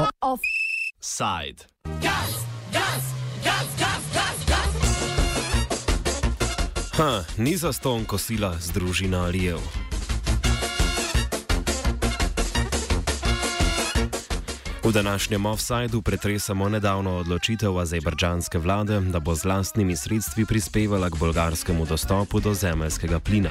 Offside. Gas, gas, gas, gas, gas, gas. Ha, ni zaston kosila z družino Arijev. V današnjem offsajdu pretresamo nedavno odločitev azerbajdžanske vlade, da bo z lastnimi sredstvi prispevala k bolgarskemu dostopu do zemeljskega plina.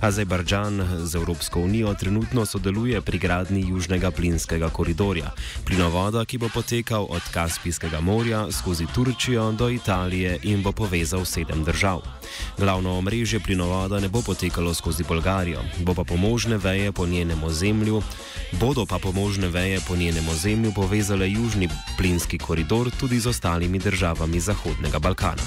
Azerbajdžan z Evropsko unijo trenutno sodeluje pri gradni južnega plinskega koridorja, plinovoda, ki bo potekal od Kaspijskega morja skozi Turčijo do Italije in bo povezal sedem držav. Glavno omrežje plinovoda ne bo potekalo skozi Bolgarijo, bo pa pomožne veje po njenem ozemlju, bodo pa pomožne veje po njenem ozemlju povezale južni plinski koridor tudi z ostalimi državami Zahodnega Balkana.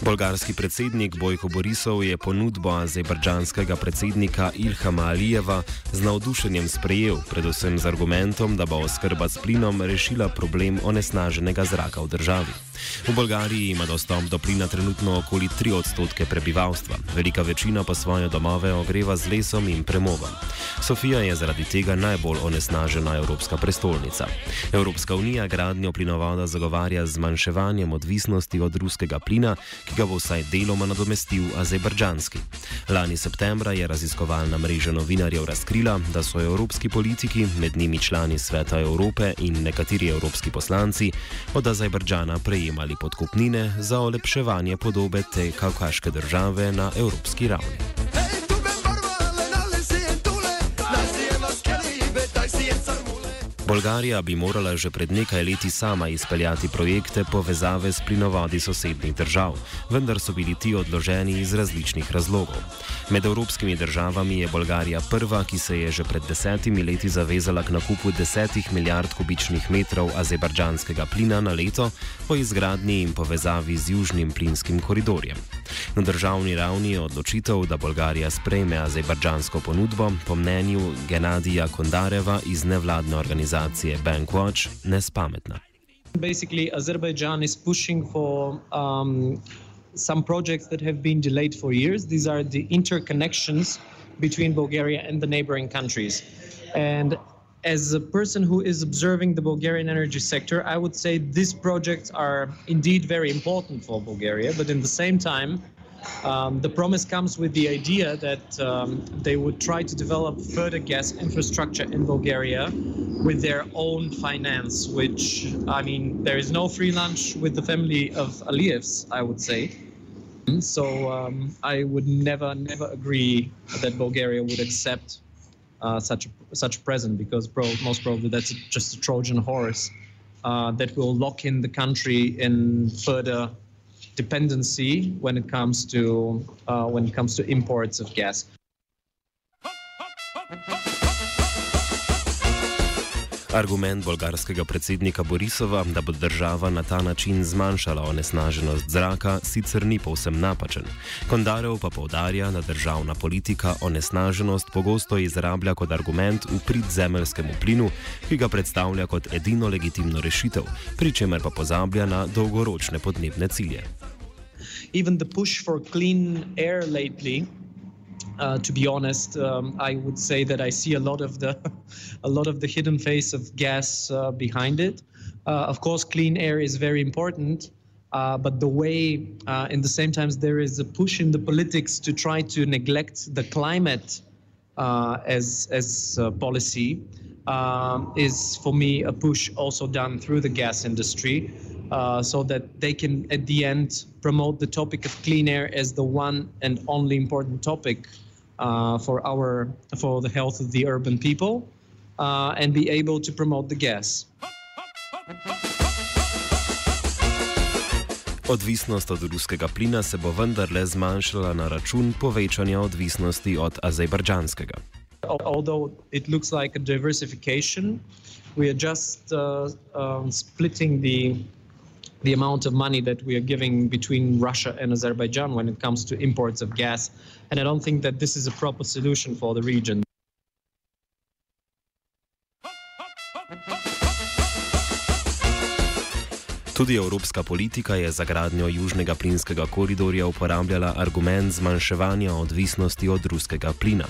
Bolgarski predsednik Bojko Borisov je ponudbo azerbajdžanskega predsednika Ilhama Alijeva z navdušenjem sprejel, predvsem z argumentom, da bo oskrba s plinom rešila problem onesnaženega zraka v državi. V Bolgariji ima dostop do plina trenutno okoli 3 odstotke prebivalstva, velika večina pa svoje domove ogreva z lesom in premogom. Sofija je zaradi tega najbolj onesnažena evropska prestolnica. Evropska unija gradnjo plinovoda zagovarja z zmanjševanjem odvisnosti od ruskega plina, ki ga bo vsaj deloma nadomestil azerbajdžanski. Lani septembra je raziskovalna mreža novinarjev razkrila, da so evropski politiki, med njimi člani Sveta Evrope in nekateri evropski poslanci, od Azerbajdžana prejemali podkupnine za olepševanje podobe te kavkaške države na evropski ravni. Bolgarija bi morala že pred nekaj leti sama izpeljati projekte povezave s plinovodi sosednjih držav, vendar so bili ti odloženi iz različnih razlogov. Med evropskimi državami je Bolgarija prva, ki se je že pred desetimi leti zavezala k nakupu desetih milijard kubičnih metrov azerbajdžanskega plina na leto po izgradnji in povezavi z južnim plinskim koridorjem. Na državni ravni je odločitev, da Bolgarija sprejme azerbajdžansko ponudbo, po mnenju Genadija Kondareva iz nevladne organizacije. Organizacije Bankwatch nespametna. Basically, Azerbaijan is pushing for um, some projects that have been delayed for years. These are the interconnections between Bulgaria and the neighboring countries. And as a person who is observing the Bulgarian energy sector, I would say these projects are indeed very important for Bulgaria, but in the same time, um, the promise comes with the idea that um, they would try to develop further gas infrastructure in Bulgaria with their own finance, which, I mean, there is no free lunch with the family of Aliyevs, I would say. So um, I would never, never agree that Bulgaria would accept uh, such a, such a present because pro- most probably that's just a Trojan horse uh, that will lock in the country in further dependency when it comes to uh, when it comes to imports of gas. Argument bolgarskega predsednika Borisova, da bo država na ta način zmanjšala onesnaženost zraka, sicer ni povsem napačen. Kondarev pa povdarja, da državna politika onesnaženost pogosto izrablja kot argument v prid zemeljskemu plinu, ki ga predstavlja kot edino legitimno rešitev, pri čemer pa pozablja na dolgoročne podnebne cilje. Even the push for clean air lately Uh, to be honest, um, I would say that I see a lot of the, a lot of the hidden face of gas uh, behind it. Uh, of course, clean air is very important, uh, but the way, uh, in the same times, there is a push in the politics to try to neglect the climate uh, as as policy um, is, for me, a push also done through the gas industry. So that they can, at the end, promote the topic of clean air as the one and only important topic uh, for our for the health of the urban people uh, and be able to promote the gas. Odvisnost od ruskega plina se bo vendarle zmanjšala na račun povečanja odvisnosti od azerbajdžanskega. Although it looks like a diversification, we are just uh, um, splitting the the amount of money that we are giving between Russia and Azerbaijan when it comes to imports of gas. And I don't think that this is a proper solution for the region. Tudi evropska politika je za gradnjo južnega plinskega koridorja uporabljala argument zmanjševanja odvisnosti od ruskega plina.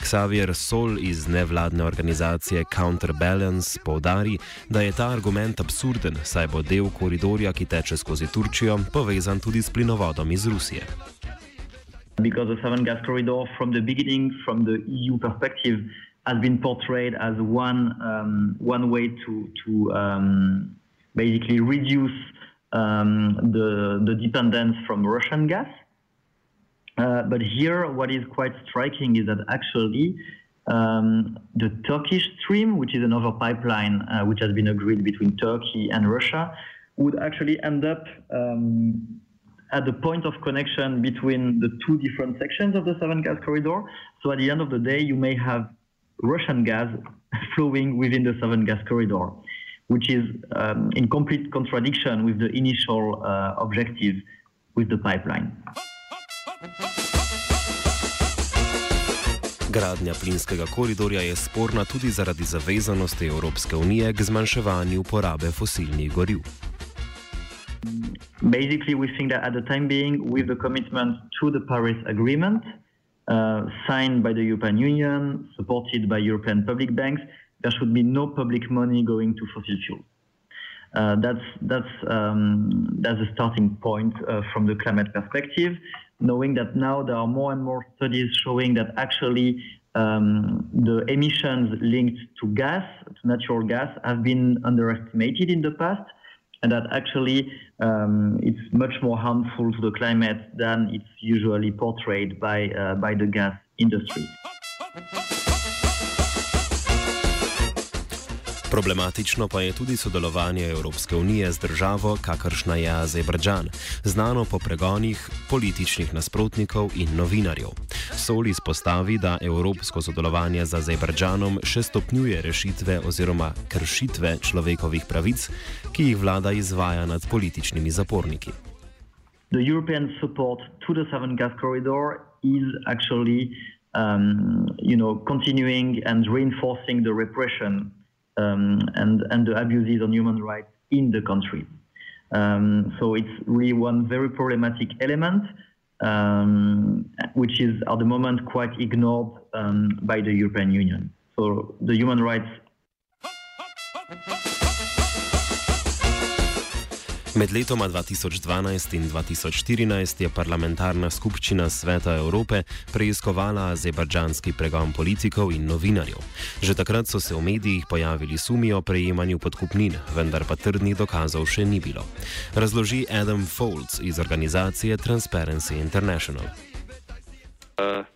Xavier Sol iz nevladne organizacije Counterbalance povdari, da je ta argument absurden, saj bo del koridorja, ki teče skozi Turčijo, povezan tudi s plinovodom iz Rusije. Because the Southern Gas Corridor, from the beginning, from the EU perspective, has been portrayed as one um, one way to to um, basically reduce um, the, the dependence from Russian gas. Uh, but here, what is quite striking is that actually um, the Turkish stream, which is another pipeline uh, which has been agreed between Turkey and Russia, would actually end up um, at the point of connection between the two different sections of the Southern Gas Corridor. So at the end of the day, you may have Russian gas flowing within the Southern Gas Corridor which is um, in complete contradiction with the initial uh, objective with the pipeline. Gradnja plinskega koridorja je sporna tudi zaradi zavezanosti Evropske unije k zmanjševanju porabe fosilnih goriv. Basically, we think that at the time being, with the commitment to the Paris Agreement, uh, signed by the European Union, supported by European public banks, there should be no public money going to fossil fuel. Uh, that's that's um, that's a starting point uh, from the climate perspective. Knowing that now there are more and more studies showing that actually um, the emissions linked to gas, to natural gas, have been underestimated in the past, and that actually um, it's much more harmful to the climate than it's usually portrayed by uh, by the gas industry. Problematično pa je tudi sodelovanje Evropske unije z državo, kakršna je Azerbajdžan, znano po pregonih političnih nasprotnikov in novinarjev. Sol izpostavi, da evropsko sodelovanje z Azerbajdžanom še stopnjuje rešitve oziroma kršitve človekovih pravic, ki jih vlada izvaja nad političnimi zaporniki. The European support to the Southern Gas Corridor is actually, um, you know, continuing and reinforcing the repression um, and, and the abuses on human rights in the country. Um, so it's really one very problematic element, um, which is at the moment quite ignored um, by the European Union. So the human rights Med letoma 2012 in 2014 je parlamentarna skupščina Sveta Evrope preiskovala azerbajdžanski pregon politikov in novinarjev. Že takrat so se v medijih pojavili sumi o prejemanju podkupnin, vendar pa trdnih dokazov še ni bilo. Razloži Adam Folds iz organizacije Transparency International. Uh.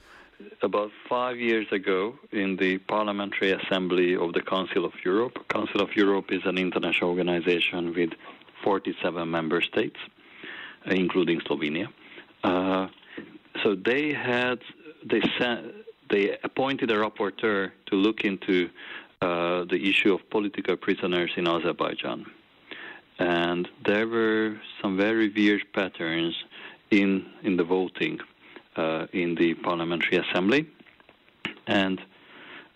About five years ago, in the Parliamentary Assembly of the Council of Europe, Council of Europe is an international organization with 47 member states, uh, including Slovenia. Uh, so they had they sent, they appointed a rapporteur to look into uh, the issue of political prisoners in Azerbaijan, and there were some very weird patterns in in the voting uh, in the parliamentary assembly, and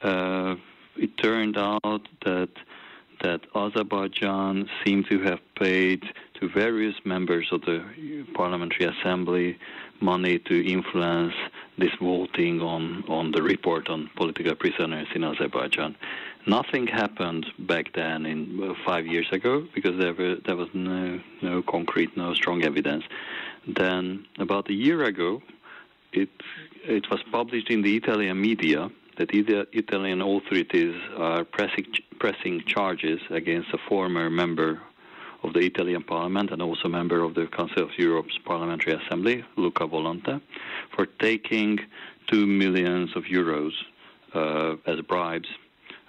uh, it turned out that that Azerbaijan seemed to have paid to various members of the Parliamentary Assembly money to influence this voting on, on the report on political prisoners in Azerbaijan. Nothing happened back then, in uh, five years ago, because there, were, there was no, no concrete, no strong evidence. Then, about a year ago, it, it was published in the Italian media that Italian authorities are pressing, pressing charges against a former member of the Italian Parliament and also member of the Council of Europe's Parliamentary Assembly, Luca Volante, for taking two millions of euros uh, as bribes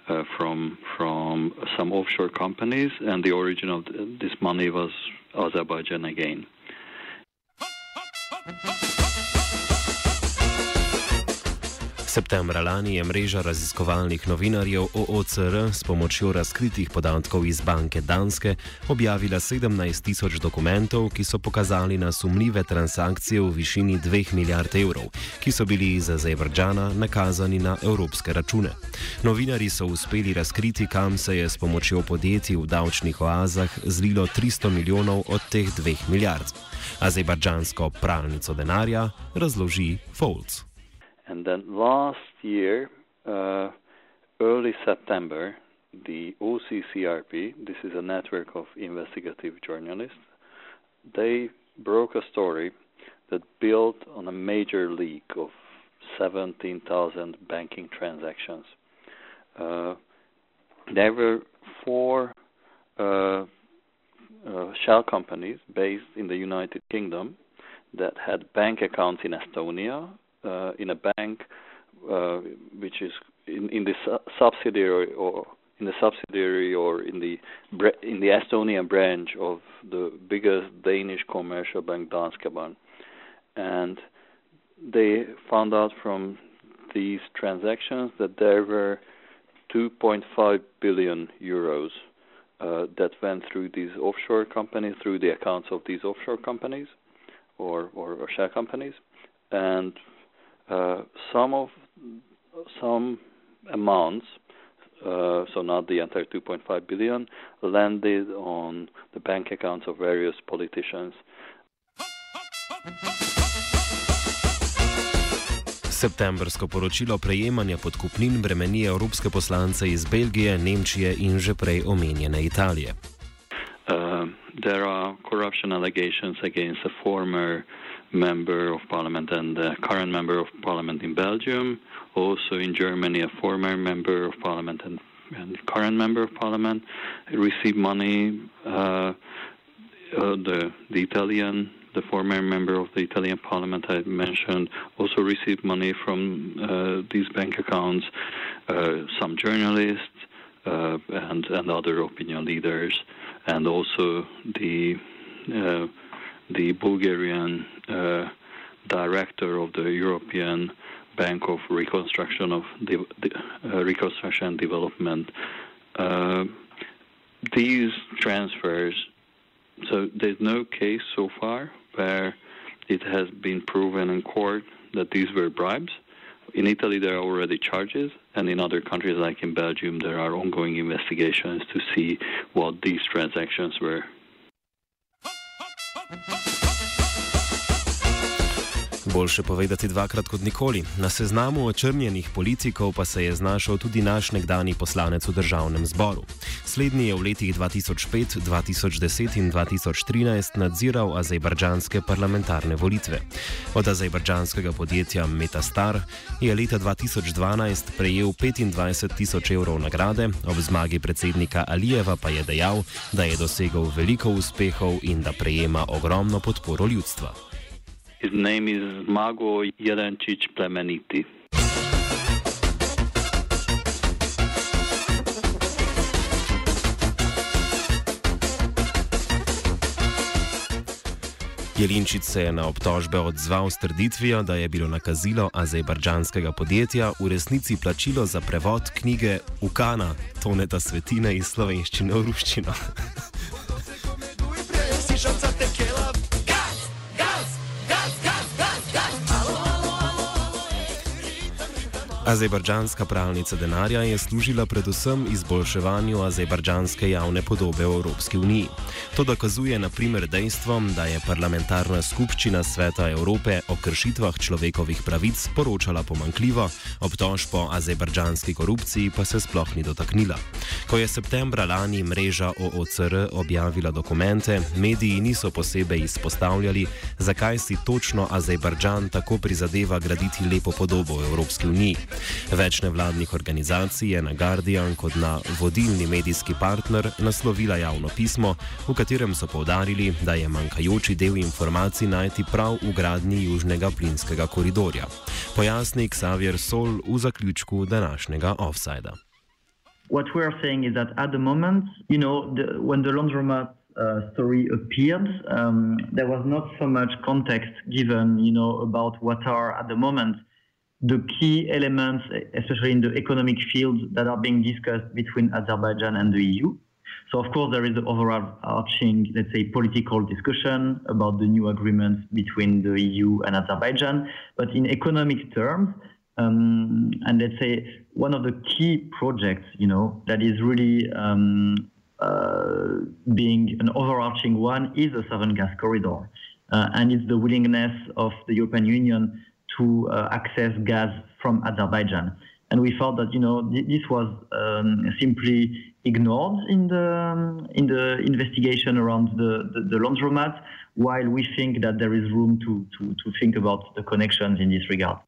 uh, from from some offshore companies, and the origin of this money was Azerbaijan again. Septembra lani je mreža raziskovalnih novinarjev OOCR s pomočjo razkritih podatkov iz banke Danske objavila 17 tisoč dokumentov, ki so pokazali na sumljive transakcije v višini 2 milijard evrov, ki so bili iz Azerbajdžana nakazani na evropske račune. Novinari so uspeli razkriti, kam se je s pomočjo podjetij v davčnih oazah zlilo 300 milijonov od teh 2 milijard. Azerbajdžansko pralnico denarja razloži Folds. And then last year, uh, early September, the OCCRP, this is a network of investigative journalists, they broke a story that built on a major leak of 17,000 banking transactions. Uh, there were four uh, uh, shell companies based in the United Kingdom that had bank accounts in Estonia, uh, in a bank uh, which is in, in the su- subsidiary or in the subsidiary or in the in the Estonian branch of the biggest Danish commercial bank Danske Bank, and they found out from these transactions that there were 2.5 billion euros uh, that went through these offshore companies, through the accounts of these offshore companies or, or, or shell companies, and some of some amounts, uh, so not the entire 2.5 billion, landed on the bank accounts of various politicians. Septembrsko poročilo prejemanja podkupnin bremeni evropske poslance iz Belgije, Nemčije in že prej omenjene Italije. Uh, there are corruption allegations against a former member of parliament and current member of parliament in Belgium. Also in Germany, a former member of parliament and, and current member of parliament received money. Uh, uh, the the Italian, the former member of the Italian parliament I mentioned, also received money from uh, these bank accounts. Uh, some journalists uh, and and other opinion leaders, and also the the Bulgarian uh, director of the European Bank of Reconstruction of De- uh, Reconstruction and Development. Uh, these transfers, so there's no case so far where it has been proven in court that these were bribes. In Italy, there are already charges, and in other countries, like in Belgium, there are ongoing investigations to see what these transactions were. Oh. Boljše povedati dvakrat kot nikoli. Na seznamu očrnjenih politikov pa se je znašel tudi naš nekdani poslanec v državnem zboru. Slednji je v letih 2005, 2010 in 2013 nadziral azerbajdžanske parlamentarne volitve. Od azerbajdžanskega podjetja Metastar je leta 2012 prejel 25 tisoč evrov nagrade, ob zmagi predsednika Alijeva pa je dejal, da je dosegel veliko uspehov in da prejema ogromno podporo ljudstva. His name is Mago Jelenčić Plemeniti. Jelinčič se je na obtožbe odzval s trditvijo, da je bilo nakazilo azerbajdžanskega podjetja v resnici plačilo za prevod knjige Ukana, toneta svetine iz slovenščine v ruščino. Azerbajdžanska pravnica denarja je služila predvsem izboljševanju azerbajdžanske javne podobe v Evropski uniji. To dokazuje na primer dejstvo, da je parlamentarna skupščina Sveta Evrope o kršitvah človekovih pravic poročala pomankljivo, obtožb o azerbajdžanski korupciji pa se sploh ni dotaknila. Ko je septembra lani mreža OOCR objavila dokumente, mediji niso posebej izpostavljali, zakaj si točno Azerbajdžan tako prizadeva graditi lepo podobo v Evropski uniji. Več nevladnih organizacij je na Guardian kot na vodilni medijski partner naslovila javno pismo, v katerem so povdarili, da je manjkajoči del informacij najti prav v gradnji južnega plinskega koridorja. Pojasni Xavier Sol v zaključku današnjega offsajda. What we are saying is that at the moment, you know, the, when the laundromat uh, story appeared, um, there was not so much context given, you know, about what are at the moment the key elements, especially in the economic field, that are being discussed between Azerbaijan and the EU. So, of course, there is the overarching, let's say, political discussion about the new agreements between the EU and Azerbaijan. But in economic terms, um, and let's say one of the key projects, you know, that is really um, uh, being an overarching one is the Southern Gas Corridor. Uh, and it's the willingness of the European Union to uh, access gas from Azerbaijan. And we thought that, you know, th- this was um, simply ignored in the, um, in the investigation around the, the, the laundromat, while we think that there is room to, to, to think about the connections in this regard.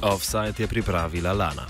Offside je pripravila Lana.